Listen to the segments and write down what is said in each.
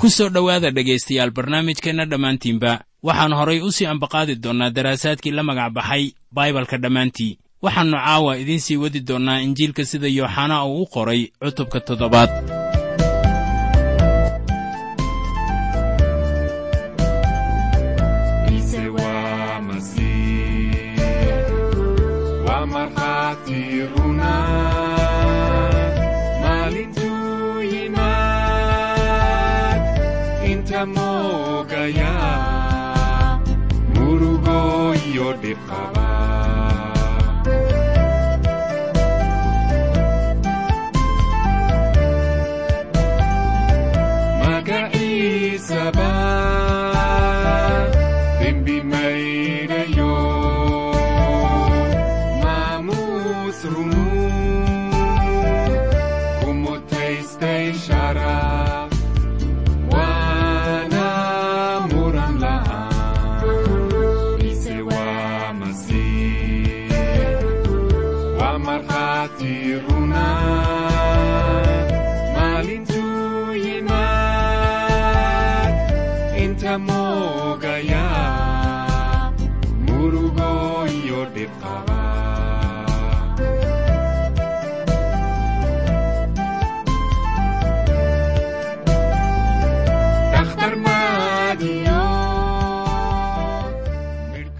ku soo dhowaada dhegaystayaal barnaamijkeenna dhammaantiinba waxaan horay u sii ambaqaadi doonnaa daraasaadkii la magac baxay baibalka dhammaantii waxaannu caawa idiin sii wadi doonnaa injiilka sida yooxanaa uu u qoray cutubka toddobaad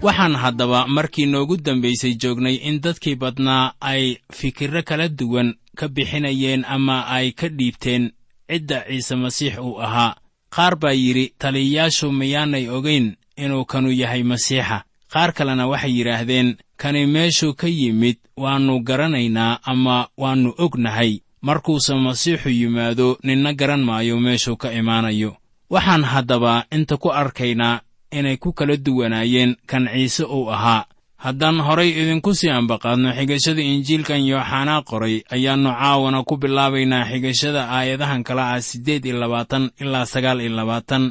waxaan haddaba markii noogu dambaysay joognay in dadkii badnaa ay fikirro kala duwan ka bixinayeen ama ay ka dhiibteen cidda ciise masiix uu ahaa. Qaar baa yidhi taliyayaashu miyaanay ogayn inuu kanu yahay masiixa. Qaar kalena waxay yidhaahdeen kani meeshuu ka yimid waannu garanaynaa ama waannu ognahay. Markuuse masiixu yimaado ninna garan maayo meeshuu ka imaanayo. Waxaan haddaba inta ku arkaynaa inay ku kala duwanaayeen kan ciise uu ahaa. Haddaan horay idinku sii ambaqaadno xigashada injiilkan yooxanaa qoray ayaannu caawana ku bilaabaynaa xigashada aayadahan kala ah siddeed iyo labaatan ilaa sagaal iyo labaatan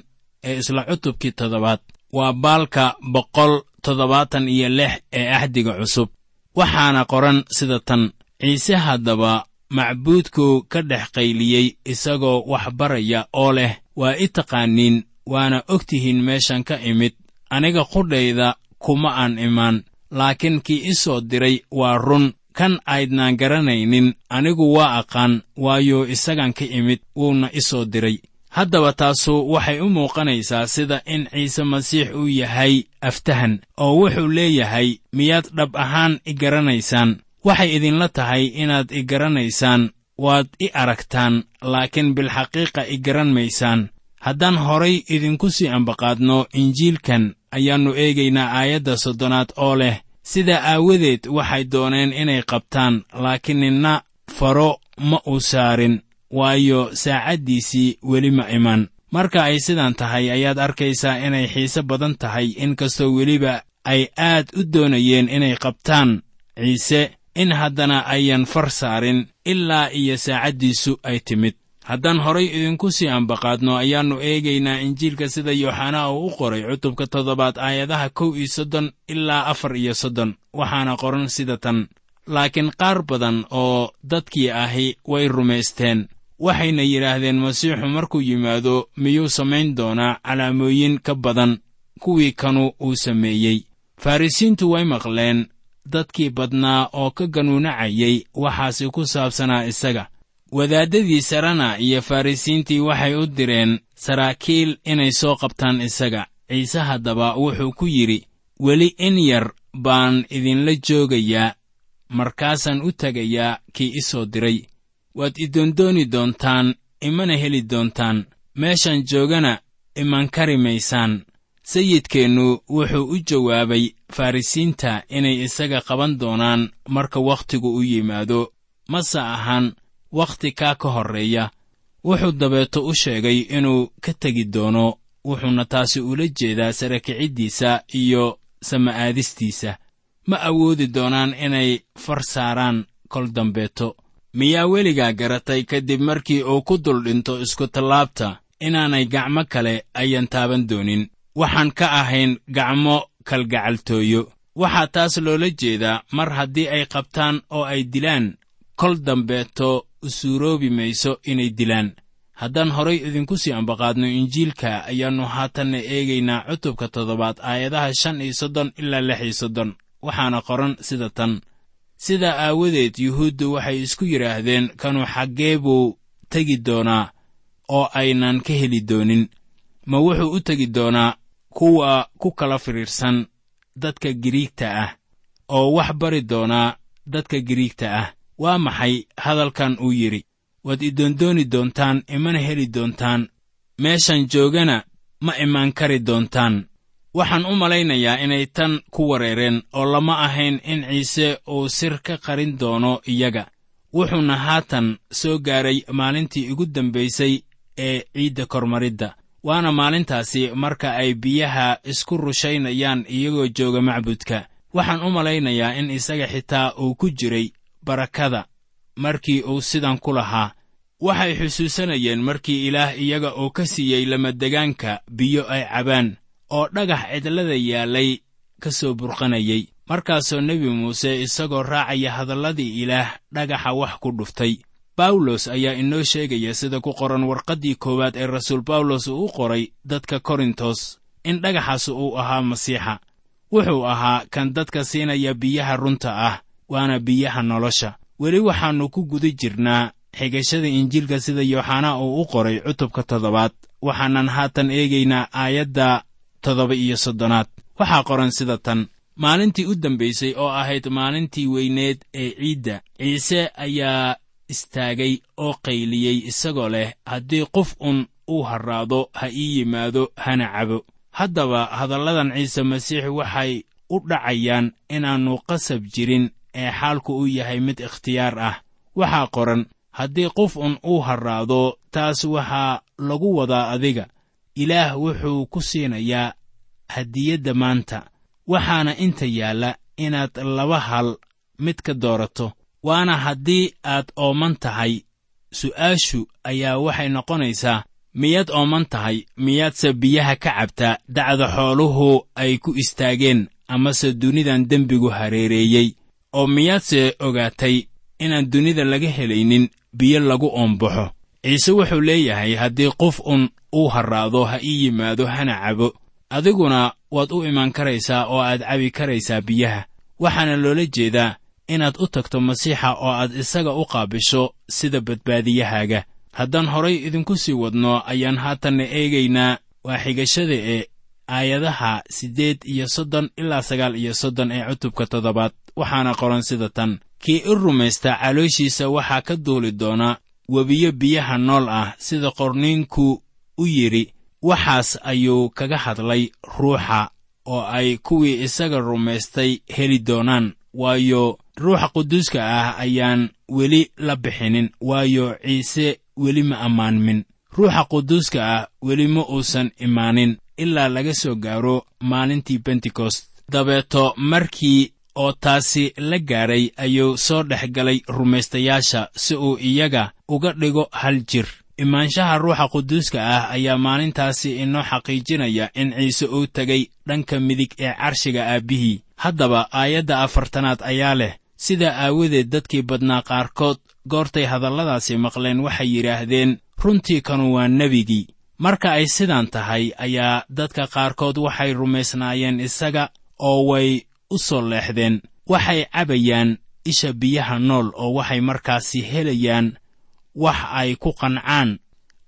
ee isla cutubkii toddobaad. Waa baalka boqol toddobaatan iyo lix ee ahdiga cusub. Waxaana qoran sida tan ciise haddaba macbuudkuu ka dhex qayliyey isagoo wax baraya oo leh waa i taqaaniin waana og tihiin meeshan ka imid aniga qudhayda kuma aan imaan laakiin kii i soo diray waa run. Kan aydnaan garanaynin anigu waa aqaan waayo isagan ka imid wuuna i soo diray. Haddaba taasu waxay u muuqanaysaa sida in ciise masiix uu yahay aftahan oo wuxuu leeyahay miyaad dhab ahaan i garanaysaan? Waxay idinla tahay inaad i garanaysaan waad i aragtaan laakiin bilxaqiiqa i garan maysaan haddaan horay idinku sii ambaqaadno injiilkan ayaannu eegaynaa aayadda soddonaad oo leh sidaa aawadeed waxay dooneen inay qabtaan laakiin ninna faro ma uu saarin waayo saacaddiisii weli ma iman. Marka ay sidan tahay ayaad arkaysaa inay xiise badan tahay inkastoo weliba ay aad u doonayeen inay qabtaan ciise in haddana ayan far saarin ilaa iyo saacaddiisu ay timid haddaan horay idinku sii ambaqaadno ayaannu eegaynaa injiilka sida yooxanaa uu u qoray cutubka toddobaad aayadaha kow iyo soddon ilaa afar iyo soddon waxaana qoran sida tan. Laakiin qaar badan oo dadkii ahi way rumaysteen. Waxayna yidhaahdeen masiixu markuu yimaado miyuu samayn doonaa calaamooyin ka badan kuwii kanu uu sameeyey. Farrisiintu way maqleen dadkii badnaa oo ka ganuunacayay waxaasi ku saabsanaa isaga wadaaddadii sarena iyo farrisiintii waxay u direen saraakiil inay soo qabtaan isaga. Ciise haddaba wuxuu ku yidhi weli in yar baan idinla joogayaa markaasaan u tegayaa kii i soo diray. Waad idoondooni doontaan imana heli doontaan. Meeshaan joogana iman kari maysaan. Sayidkeennu wuxuu u jawaabay farrisiinta inay isaga qaban doonaan marka wakhtigu u yimaado. Mase ahan wakhti kaa ka horreeya wuxuu dabeeto u sheegay inuu ka tegi doono wuxuuna taasi ula jeedaa sara kiciddiisa iyo sama'aadistiisa. Ma awoodi doonaan inay far saaraan kol dambeeto. Miyaa weligaa garatay kadib markii uu ku dul dhinto iskutallaabta inaanay gacmo kale ayan taaban doonin. Waxaan ka ahayn gacmo kalgacaltooyo. Waxaa taas loola jeedaa mar haddii ay qabtaan oo ay dilaan kol dambeeto suuroobi mayso inay dilaan. Haddaan horay idinku sii ambaqaadno injiilka ayaannu haatanna eegaynaa cutubka toddobaad aayadaha shan iyo soddon ilaa lix iyo soddon. Waxaana qoran sida tan. Sidaa aawadeed yuhuuddu waxay isku yidhaahdeen kanu xaggee buu tegi doonaa oo aynan ka heli doonin. Ma wuxuu u tegi doonaa kuwa ku kala fidhiidhsan dadka giriigta ah oo wax bari doonaa dadka giriigta ah waa maxay hadalkan uu yidhi? Waad idoondooni doontaan imana heli doontaan. Meeshan joogana ma imaan kari doontaan. Waxaan u malaynayaa inay tan ku wareereen oo lama ahayn in ciise uu sir ka qarin doono iyaga. Wuxuuna haatan soo gaaray maalintii ugu dambaysay ee ciidda kormaridda waana maalintaasi marka ay biyaha isku rushaynayaan iyagoo jooga macbudka. Waxaan u malaynayaa in isaga xitaa uu ku jiray barakada. Markii uu sidan ku lahaa waxay xusuusanayeen markii ilaah iyaga uu ka siiyey lamadegaanka biyo ay cabaan oo dhagax cidlada yaallay ka soo burqanayay. Markaasoo nebi muuse isagoo raacaya hadalladii ilaah dhagaxa wax ku dhuftay bawlos ayaa inoo sheegaya sida ku qoran warqaddii koowaad ee rasuul bawlos uu u qoray dadka korintos in dhagaxaas uu ahaa masiixa. Wuxuu ahaa kan dadka siinaya biyaha runta ah waana biyaha nolosha. Weli waxaannu ku guda jirnaa xigashada injiilka sida yooxanaa uu u qoray cutubka toddobaad waxaanan haatan eegaynaa aayadda toddoba iyo soddonaad. Waxaa qoran sida tan maalintii u dambaysay oo ahayd maalintii weyneed ee ciidda ciise ayaa istaagay oo qayliyey isagoo leh haddii qof un uu harraado ha ii yimaado hana cabo haddaba hadalladan ciise masiix waxay u dhacayaan inaannu qasab jirin ee xaalku u yahay mid ikhtiyaar ah. Waxaa qoran haddii qof un uu harraado taas waxaa lagu wadaa adiga. Ilaah wuxuu ku siinayaa hadiyadda maanta. Waxaana inta yaalla inaad laba hal mid ka doorato. Waana haddii aad ooman tahay. Su'aashu ayaa waxay noqonaysaa miyaad ooman tahay miyaadse biyaha ka cabtaa dacda xooluhu ay ku istaageen amase dunidan dembigu hareereeyey oo miyaadse ogaatay inaan dunida laga helaynin biyo lagu oombaxo? Ciise wuxuu leeyahay haddii qof un uu harraado ha ii yimaado hana cabo. Adiguna waad u imaan karaysaa oo aad cabi karaysaa biyaha. Waxaana loola jeedaa inaad u tagto masiixa oo aad isaga u qaabisho sida badbaadiyahaaga. Haddaan horay idinku sii wadno ayaan haatanna eegaynaa waa xigashada ee aayadaha siddeed iyo soddon ilaa sagaal iyo soddon ee cutubka toddobaad waxaana qoran sida tan kii i rumaysta calooshiisa waxaa ka duuli doona webiyo biyaha nool ah sida qorniinku u yidhi waxaas ayuu kaga hadlay ruuxa oo ay kuwii isaga rumaystay heli doonaan waayo ruuxa quduuska ah ayaan weli la bixinin waayo ciise weli ma ammaanmin. Ruuxa quduuska ah weli ma uusan imaanin ilaa laga soo gaaro maalintii bentekost dabeeto markii oo taasi la gaadhay ayuu soo dhex galay rumaystayaasha si uu iyaga uga dhigo hal jir. Imaanshaha ruuxa quduuska ah ayaa maalintaasi inoo xaqiijinaya in ciise uu tegay dhanka midig ee carshiga aabbihii haddaba aayadda afartanaad ayaa leh sidaa aawadeed dadkii badnaa qaarkood goortay hadalladaasi maqleen waxay yidhaahdeen runtii kanu waa nebigii. Marka ay sidaan tahay ayaa dadka qaarkood waxay rumaysnaayeen isaga oo way u soo leexdeen waxay cabayaan isha biyaha nool oo waxay markaasi helayaan wax ay ku qancaan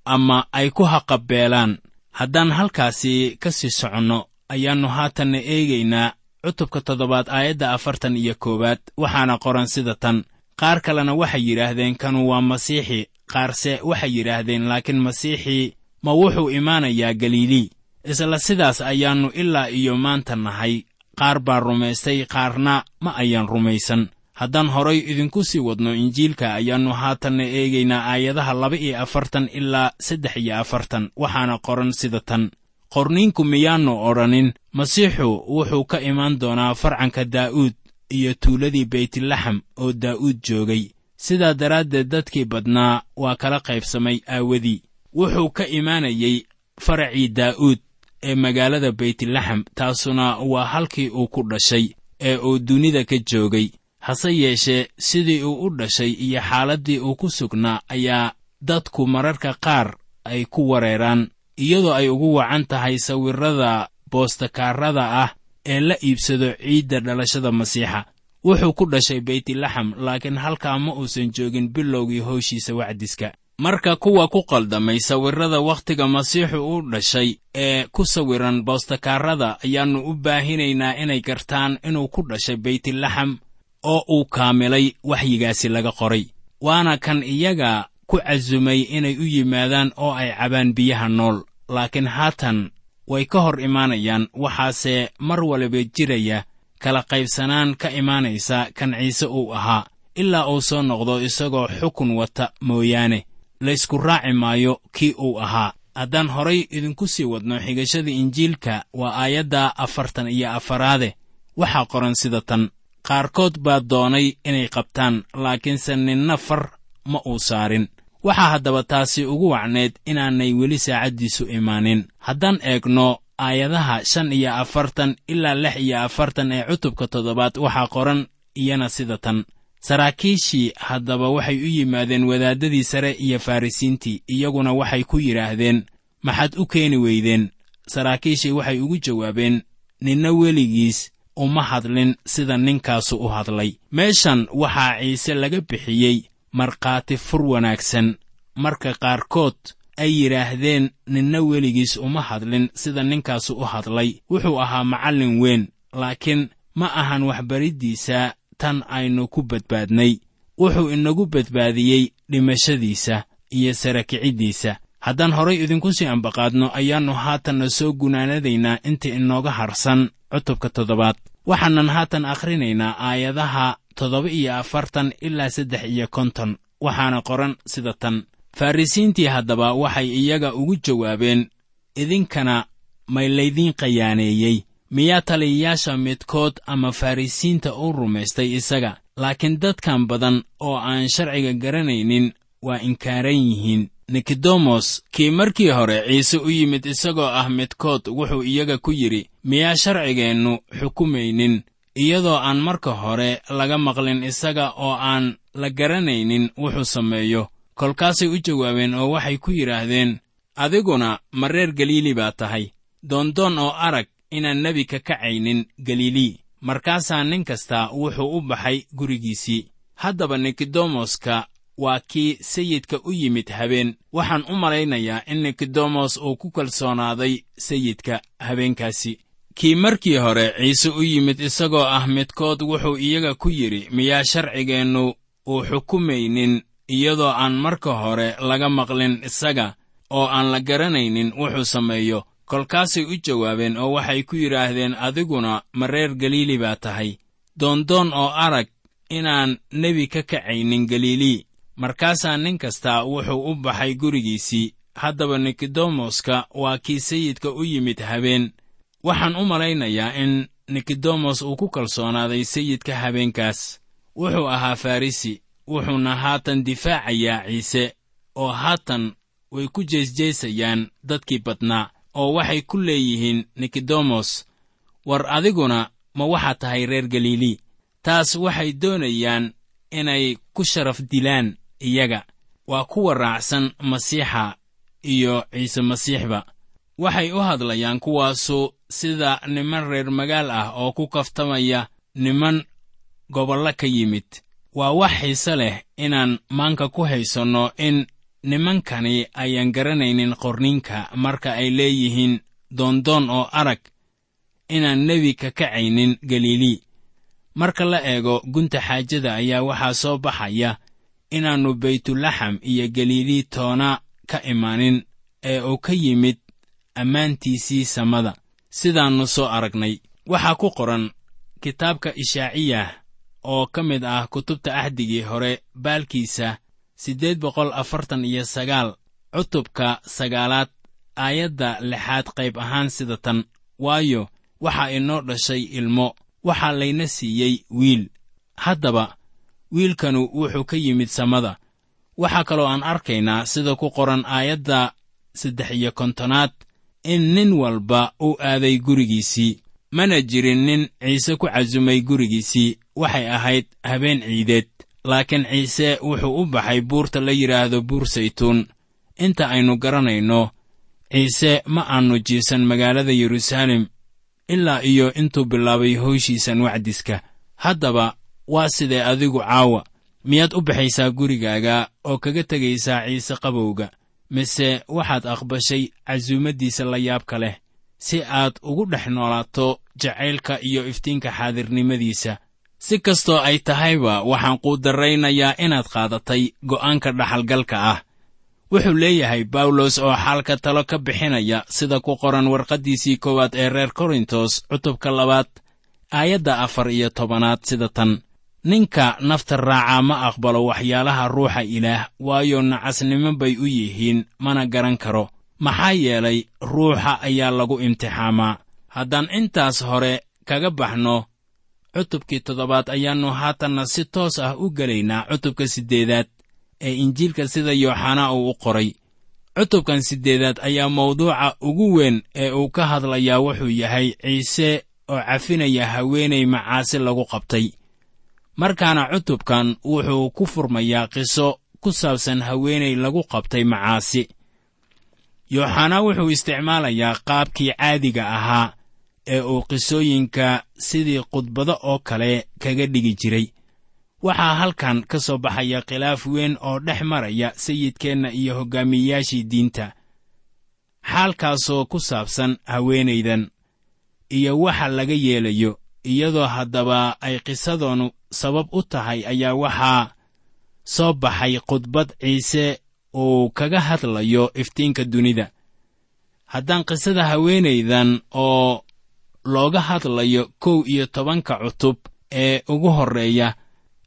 ama ay ku haqabeelaan haddaan halkaasi ka sii soconno ayaannu haatanna eegaynaa cutubka toddobaad aayadda afartan iyo koowaad waxaana qoran sida tan. Qaar kalena waxay yidhaahdeen kanu waa masiixi. Qaarse waxay yidhaahdeen laakiin masiixii ma wuxuu imaanayaa galiilii isla sidaas ayaannu ilaa iyo maanta nahay qaar baa rumaystay qaarna ma ayaan rumaysan. Haddaan horay idinku sii wadno injiilka ayaannu haatanna eegaynaa aayadaha laba iyo afartan ilaa saddex iyo afartan. Waxaana qoran sida tan. Qorniinku miyaannu odhanin? Masiixu wuxuu ka imaan doonaa farcanka daa'uud iyo tuuladii beytlaxam oo daa'uud joogay. Sidaa daraaddeed dadkii badnaa waa kala qaybsamay aawadii. Wuxuu ka imaanayey faracii daa'uud ee magaalada beytlaxam taasuna waa halkii uu ku dhashay ee uu dunida ka joogay. Hase yeeshee sidii uu u dhashay iyo xaaladdii uu ku sugnaa ayaa dadku mararka qaar ay ku wareeraan iyadoo ay ugu wacan tahay sawirrada boostakaarada ah ee la iibsado ciidda dhalashada masiixa. Wuxuu ku dhashay beytlaxam laakiin halkaa ma uusan joogin bilowgii howshiisa wacdiska marka kuwa ku qaldamay sawirrada wakhtiga masiixu u dhashay ee ku sawiran boostakaarada ayaannu u baahinaynaa inay gartaan inuu ku dhashay beytlaxam oo uu kaamilay waxyigaasi laga qoray. Waana kan iyaga ku casumay inay u yimaadaan oo ay cabaan biyaha nool laakiin haatan way ka hor imaanayaan waxaase mar waliba jiraya kala qaybsanaan ka imaanaysa kan ciise uu ahaa ilaa uu soo noqdo isagoo xukun wata mooyaane laysku raaci maayo kii uu ahaa. Haddaan horay idinku sii wadno xigashada injiilka waa aayadda afartan iyo afaraade. Waxaa qoran sida tan qaarkood baa doonay inay qabtaan laakiinse ninna far ma uu saarin. Waxaa haddaba taasi ugu wacneed inaanay weli saacaddiisu imaanin. Haddaan eegno aayadaha shan iyo afartan ilaa lix iyo afartan ee cutubka toddobaad waxaa qoran iyana sida tan saraakiishii haddaba waxay u yimaadeen wadaaddadii sare iyo farrisiintii iyaguna waxay ku yidhaahdeen maxaad u keeni weydeen. Saraakiishii waxay ugu jawaabeen ninna weligiis uma hadlin sida ninkaasu u hadlay. Meeshan waxaa ciise laga bixiyey markhaati fur wanaagsan. Marka qaarkood ay yidhaahdeen ninna weligiis uma hadlin sida ninkaasu u hadlay wuxuu ahaa macallin weyn laakiin ma ahan waxbariddiisa tan aynu ku badbaadnay. Wuxuu inagu badbaadiyey dhimashadiisa iyo sara kiciddiisa haddaan horay idinku sii ambaqaadno ayaannu haatanna soo gunaanadaynaa inta inooga harsan cutubka toddobaad. Waxaanan haatan akhrinaynaa aayadaha toddoba iyo afartan ilaa saddex iyo konton. Waxaana qoran sida tan. Farrisiintii haddaba waxay iyaga ugu jawaabeen idinkana may laydiin khiyaaneeyey miyaa taliyayaasha midkood ama farrisiinta u rumaystay isaga. Laakiin dadkan badan oo aan sharciga garanaynin waa inkaaran yihiin. Nikodemos kii markii hore ciise u yimid isagoo ah midkood wuxuu iyaga ku yidhi miyaa sharcigeennu xukumaynin? Iyadoo aan marka hore laga maqlin isaga oo aan la garanaynin wuxuu sameeyo. Kolkaasay u jawaabeen oo waxay ku yidhaahdeen adiguna ma reer galiili baa tahay. Doondoon oo arag inaan nebi ka kacaynin galilii markaasaa nin kasta wuxuu u baxay gurigiisii. Haddaba nikodemoska waa kii sayidka u yimid habeen. Waxaan u malaynayaa in nikodemos uu ku kalsoonaaday sayidka habeenkaasi. Kii markii hore ciise u yimid isagoo ah midkood wuxuu iyaga ku yidhi miyaa sharcigeennu uu xukumaynin iyadoo aan marka hore laga maqlin isaga oo aan la garanaynin wuxuu sameeyo kolkaasay u jawaabeen oo waxay ku yidhaahdeen adiguna ma reer galiili baa tahay. Doondoon oo arag inaan nebi ka kacaynin galilii markaasaa nin kasta wuxuu u baxay gurigiisii. Haddaba nikodemoska waa kii sayidka u yimid habeen. Waxaan u malaynayaa in nikodemos uu ku kalsoonaaday sayidka habeenkaas. Wuxuu ahaa farrisi wuxuuna haatan difaacayaa ciise oo haatan way ku jeesjeesayaan dadkii badnaa oo waxay ku leeyihiin nikodemos war adiguna ma waxaad tahay reer galilii taas waxay doonayaan inay ku sharaf dilaan iyaga. Waa kuwa raacsan masiixa iyo ciise masiixba waxay u hadlayaan kuwaasu sida niman reer magaal ah oo ku kaftamaya niman gobollo ka yimid. Waa wax xiise leh inaan maanka ku haysanno in nimankani ayaan garanaynin qorninka marka ay leeyihiin doondoon oo arag inaan nebi ka kacaynin galilii marka la eego gunta xaajada ayaa waxaa soo baxaya inaannu baytulaxam iyo galilii toona ka imaanin ee uu ka yimid ammaantiisii samada. Sidaannu soo aragnay. Waxaa ku qoran kitaabka ishaaciyah oo ka mid ah kutubta ahdigii hore baalkiisa siddeed boqol afartan iyo sagaal cutubka sagaalaad aayadda lixaad qayb ahaan sida tan. Waayo waxaa inoo dhashay ilmo waxaa layna siiyey wiil. Haddaba wiilkanu wuxuu ka yimid samada. Waxaa kaloo aan arkaynaa sida ku qoran aayadda saddex iyo kontonaad in nin walba uu aaday gurigiisii. Mana jirin nin ciise ku casumay gurigiisii waxay ahayd habeen ciideed laakiin ciise wuxuu u baxay buurta la yidhaahdo buur saytuun. Inta aynu garanayno ciise ma aannu jiisan magaalada yeruusaalem ilaa iyo intuu bilaabay howshiisan wacdiska. Haddaba waa sidee adigu caawa. Miyaad u baxaysaa gurigaaga oo kaga tegaysaa ciise qabowga? Mise waxaad aqbashay casuumaddiisa la yaabka leh si aad ugu dhex noolaato jacaylka iyo iftiinka xaadirnimadiisa si kastoo ay tahayba waxaan quudarraynayaa inaad qaadatay go'aanka dhaxalgalka ah. Wuxuu leeyahay bawlos oo xaalka talo ka bixinaya sida ku qoran warqaddiisii koowaad ee reer korintos cutubka labaad aayadda afar iyo tobanaad sida tan. Ninka nafta raacaa ma aqbalo waxyaalaha ruuxa ilaah waayo nacasnimo bay u yihiin mana garan karo. Maxaa yeelay ruuxa ayaa lagu imtixaamaa. Haddaan intaas hore kaga baxno cutubkii toddobaad ayaannu haatanna si toos ah u gelaynaa cutubka siddeedaad ee injiilka sida yooxanaa uu u qoray. Cutubkan siddeedaad ayaa mawduuca ugu weyn ee uu ka hadlayaa wuxuu yahay ciise oo cafinaya haweenay macaasi lagu qabtay. Markaana cutubkan wuxuu ku furmayaa qiso ku saabsan haweenay lagu qabtay macaasi. Yooxanaa wuxuu isticmaalayaa qaabkii caadiga ahaa ee uu qisooyinka sidii khudbado oo kale kaga dhigi jiray. Waxaa halkan ka soo baxaya khilaaf weyn oo dhex maraya sayidkeenna iyo hoggaamiyeyaashii diinta. Xaalkaasoo ku saabsan haweenaydan iyo waxa laga yeelayo iyadoo haddaba ay qisadoonu sabab u tahay ayaa waxaa soo baxay khudbad ciise uu kaga hadlayo iftiinka dunida. Haddaan qisada haweenaydan oo looga hadlayo kow iyo tobanka cutub ee ugu horreeya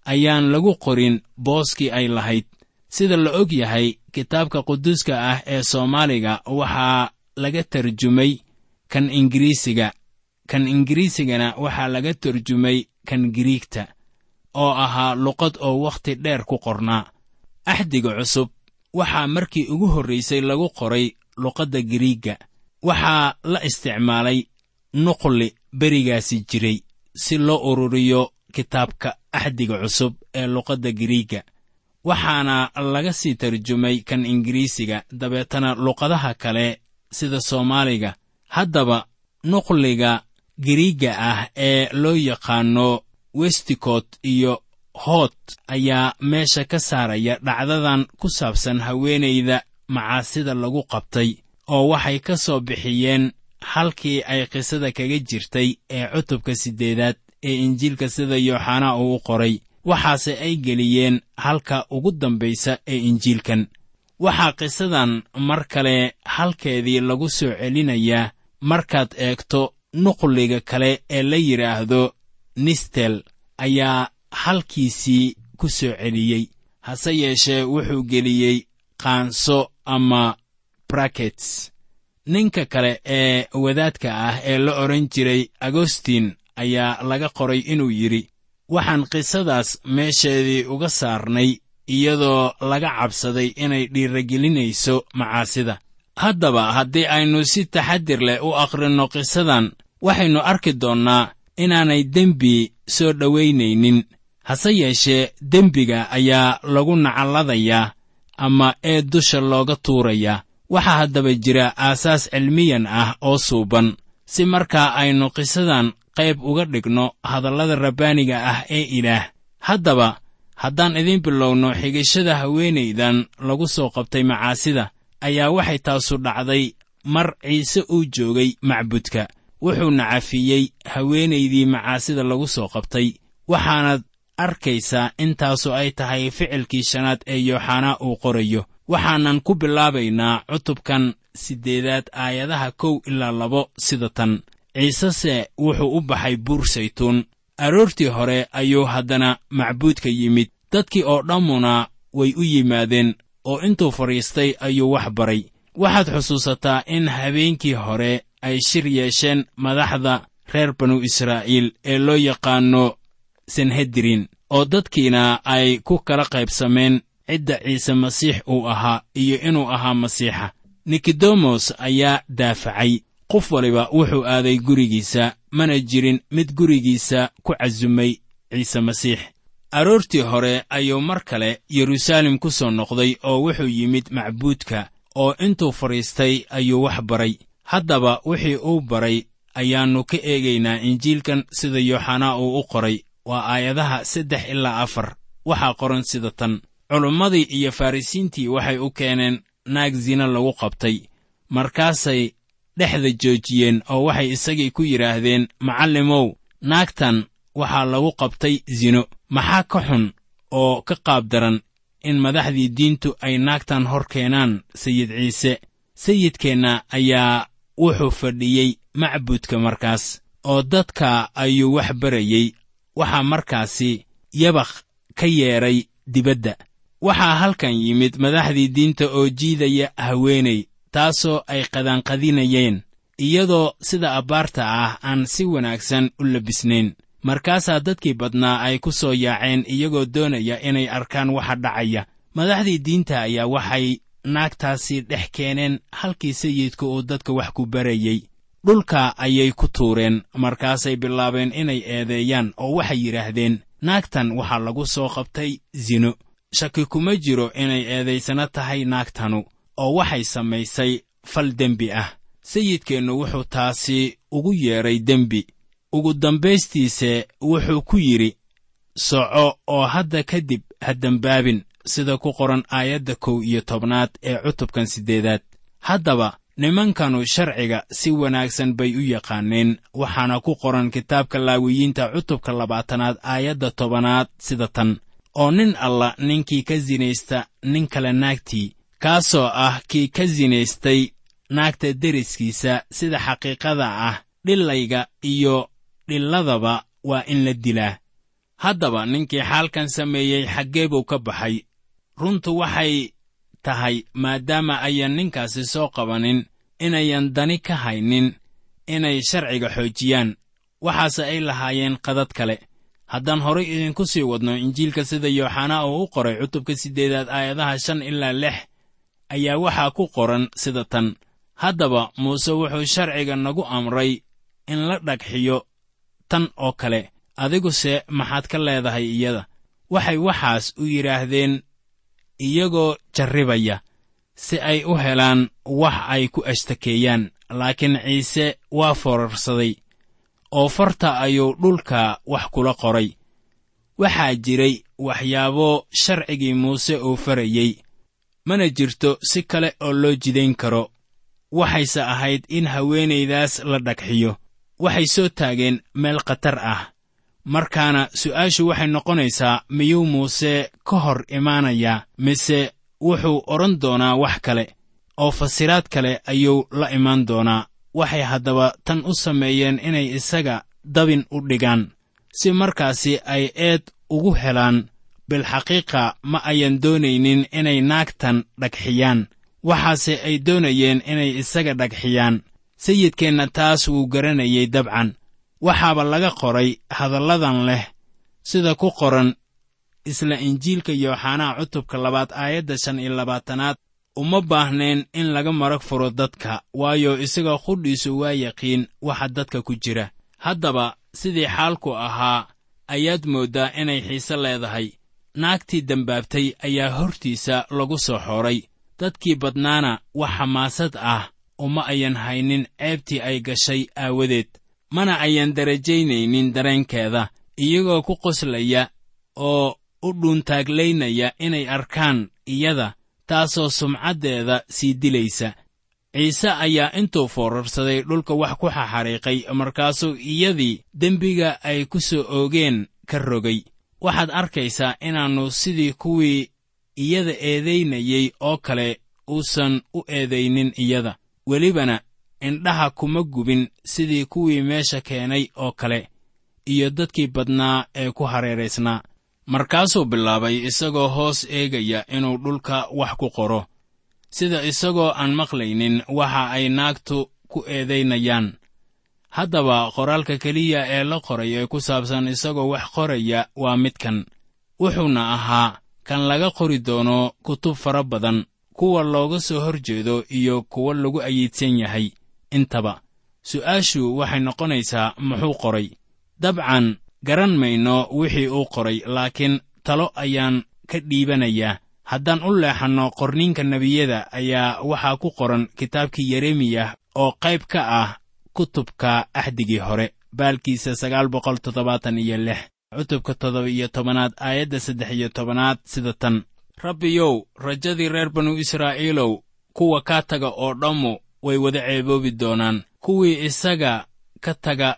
ayaan lagu qorin booskii ay lahayd. Sida la og yahay kitaabka quduuska ah ee soomaaliga waxaa laga tarjumay kan ingiriisiga. Kan ingiriisigana waxaa laga tarjumay kan giriigta oo ahaa luqad oo wakhti dheer ku qornaa. Axdiga cusub waxaa markii ugu horraysay lagu qoray luqadda giriigga. Waxaa la isticmaalay nuqli berigaasi jiray si loo ururiyo kitaabka axdiga cusub ee luqadda giriigga. Waxaana laga sii tarjumay kan ingiriisiga dabeetana luqadaha kale sida soomaaliga. Haddaba nuqliga giriigga ah ee loo yaqaanno westicot iyo hoot ayaa meesha ka saaraya dhacdadan ku saabsan haweenayda macaasida lagu qabtay oo waxay ka soo bixiyeen halkii ay qisada kaga jirtay ee cutubka siddeedaad ee injiilka sida yooxanaa uu u qoray waxaase ay geliyeen halka ugu dambaysa ee injiilkan. Waxaa qisadan mar kale halkeedii lagu soo celinayaa markaad eegto nuqliga kale ee la yidhaahdo nistel ayaa halkiisii ku soo celiyey. Hase yeeshee wuxuu geliyey qaanso ama brakets ninka kale ee wadaadka ah ee la odhan jiray agostin ayaa laga qoray inuu yidhi waxaan qisadaas meesheedii uga saarnay iyadoo laga cabsaday inay dhiiragelinayso macaasida. Haddaba haddii aynu si taxadir leh u akhrinno qisadan waxaynu arki doonnaa inaanay dembi soo dhowaynaynin hase yeeshee dembiga ayaa lagu nacalladayaa ama ee dusha looga tuurayaa waxaa haddaba jira aasaas cilmiyan ah oo suuban. Si markaa aynu qisadan qayb uga dhigno hadallada rabbaaniga ah ee ilaah haddaba haddaan idiin bilowno xigashada haweenaydan lagu soo qabtay macaasida ayaa waxay taasu dhacday mar ciise uu joogay macbudka. Wuxuuna cafiyey haweenaydii macaasida lagu soo qabtay waxaanaad arkaysaa intaasu ay tahay ficilkii shanaad ee yooxanaa uu qorayo waxaanan ku bilaabaynaa cutubkan siddeedaad aayadaha kow ilaa labo sida tan. Ciisese wuxuu u baxay buur saytuun. Aroortii hore ayuu haddana macbuudka yimid. Dadkii oo dhammuna way u yimaadeen oo intuu fadhiistay ayuu wax baray. Waxaad xusuusataa in habeenkii hore ay shir yeesheen madaxda reer banu israa'iil ee loo yaqaanno sanhedrin oo dadkiina ay ku kala qaybsameen cidda ciise masiix uu ahaa iyo inuu ahaa masiixa. Nikodemos ayaa daafacay. Qof waliba wuxuu aaday gurigiisa mana jirin mid gurigiisa ku casumay ciise masiix. Aroortii hore ayuu mar kale yeruusaalem ku soo noqday oo wuxuu yimid macbuudka oo intuu fadhiistay ayuu wax baray. Haddaba wixii uu baray ayaannu ka eegaynaa injiilkan sida yooxanaa uu u qoray. Waa aayadaha saddex ilaa afar. Waxaa qoran sida tan culummadii iyo farrisiintii waxay u keeneen naag sina lagu qabtay. Markaasay dhexda joojiyeen oo waxay isagii ku yidhaahdeen macallimow naagtan waxaa lagu qabtay sino maxaa ka xun oo ka qaab daran in madaxdii diintu ay naagtan hor keenaan sayid ciise? Sayidkeenna ayaa wuxuu fadhiyey macbudka markaas oo dadka ayuu wax barayey. Waxaa markaasi yabakh ka yeedhay dibadda waxaa halkan yimid madaxdii diinta oo jiidaya haweenay taasoo ay qadaanqadinayeen iyadoo sida abbaarta ah aan si wanaagsan u labisnayn. Markaasaa dadkii badnaa ay ku soo yaaceen iyagoo doonaya inay arkaan waxa dhacaya. Madaxdii diinta ayaa waxay naagtaasi dhex keeneen halkii sayidka uu dadka wax ku barayey dhulka ayay ku tuureen markaasay bilaabeen inay eedeeyaan oo waxay yidhaahdeen naagtan waxaa lagu soo qabtay sino shaki kuma jiro inay eedaysano tahay naagtanu oo waxay samaysay fal dembi ah. Sayidkeennu wuxuu taasi ugu yeedhay dembi. Ugu dambaystiise wuxuu ku yidhi soco oo hadda kadib ha dembaabin sida ku qoran aayadda kow iyo tobnaad ee cutubkan siddeedaad. Haddaba nimankanu sharciga si wanaagsan bay u yaqaaneen waxaana ku qoran kitaabka laawiyiinta cutubka labaatanaad aayadda tobanaad sida tan oo nin alla ninkii ka sinaysta nin kale naagtii kaasoo ah kii ka sinaystay naagta deriskiisa sida xaqiiqada ah dhilayga iyo dhilladaba waa in la dilaa. Haddaba ninkii xaalkan sameeyey xaggee buu ka baxay. Runtu waxay tahay maadaama ayan ninkaasi soo qabanin inayan dani ka haynin inay sharciga xoojiyaan waxaase ay lahaayeen qadad kale haddaan horay idinku sii wadno injiilka sida yooxanaa uu u qoray cutubka siddeedaad aayadaha shan ilaa lix ayaa waxaa ku qoran sida tan. Haddaba muuse wuxuu sharciga nagu amray in la dhagxiyo tan oo kale adiguse maxaad ka leedahay iyada. Waxay waxaas u yidhaahdeen iyagoo jarribaya si ay u helaan wax ay ku ashtakeeyaan laakiin ciise waa forarsaday oo farta ayuu dhulka wax kula qoray. Waxaa jiray waxyaabo sharcigii muuse uu farayey. Mana jirto si kale oo loo jidayn karo. Waxayse ahayd in haweenaydaas la dhagxiyo. Waxay soo taageen meel khatar ah. Markaana su'aashu waxay noqonaysaa miyuu muuse ka hor imaanayaa mise wuxuu odhan doonaa wax kale? Oo fasiraad kale ayuu la imaan doonaa waxay haddaba tan u sameeyeen inay isaga dabin u dhigaan si markaasi ay eed ugu helaan bilxaqiiqa ma ayan doonaynin inay naagtan dhagxiyaan. Waxaase ay doonayeen inay isaga dhagxiyaan. Sayidkeenna taas wuu garanayay dabcan. Waxaaba laga qoray hadalladan leh sida ku qoran isla injiilka yooxanaa cutubka labaad aayadda shan iyo labaatanaad uma baahneen in laga marag furo dadka waayo isaga qudhiisu waa yaqiin waxa dadka ku jira. Haddaba sidii xaalku ahaa ayaad mooddaa inay xiise leedahay. Naagtii dembaabtay ayaa hortiisa lagu soo xooray. Dadkii badnaana wax xamaasad ah uma ayan haynin ceebtii ay gashay aawadeed mana ayan darajaynaynin dareenkeeda. Iyagoo ku qoslaya oo u dhuuntaaglaynaya inay arkaan iyada taasoo sumcaddeeda sii dilaysa. Ciise ayaa intuu foorarsaday dhulka wax ku xaxariiqay markaasuu iyadii dembiga ay ku soo oogeen ka rogay. Waxaad arkaysaa inaannu sidii kuwii iyada eedaynayey oo kale uusan u eedaynin iyada. Welibana indhaha kuma gubin sidii kuwii meesha keenay oo kale iyo dadkii badnaa ee ku hareeraysnaa markaasuu bilaabay isagoo hoos eegaya inuu dhulka wax ku qoro. Sida isagoo aan maqlaynin waxa ay naagtu ku eedaynayaan. Haddaba qoraalka keliya ee la qoray ee ku saabsan isagoo wax qoraya waa midkan. Wuxuuna ahaa kan laga qori doono kutub fara badan kuwa looga soo hor jeedo iyo kuwa lagu ayiidsan yahay. Intaba su'aashu waxay noqonaysaa muxuu qoray. Dabcan garan mayno wixii uu qoray laakiin talo ayaan ka dhiibanayaa. Haddaan u leexanno qorniinka nebiyada ayaa waxaa ku qoran kitaabkii yeremiyah oo qayb ka ah kutubka axdigii hore baalkiisa sagaal boqol toddobaatan iyo lix cutubka toddoba iyo tobanaad aayadda saddex iyo tobanaad sida tan. Rabbiyow rajadii reer banu israa'iilow kuwa kaa taga oo dhammu way wada ceeboobi doonaan. Kuwii isaga ka taga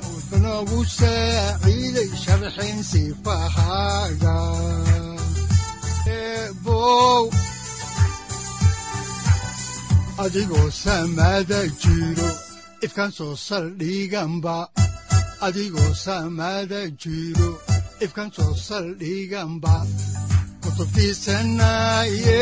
udbanogu saaciiday sharxin sifahaaga eebow adigoo samaada jiro ifkan soo saldhiganba adigoo samaada jiro ifkan soo saldhiganba kutubtiisanaye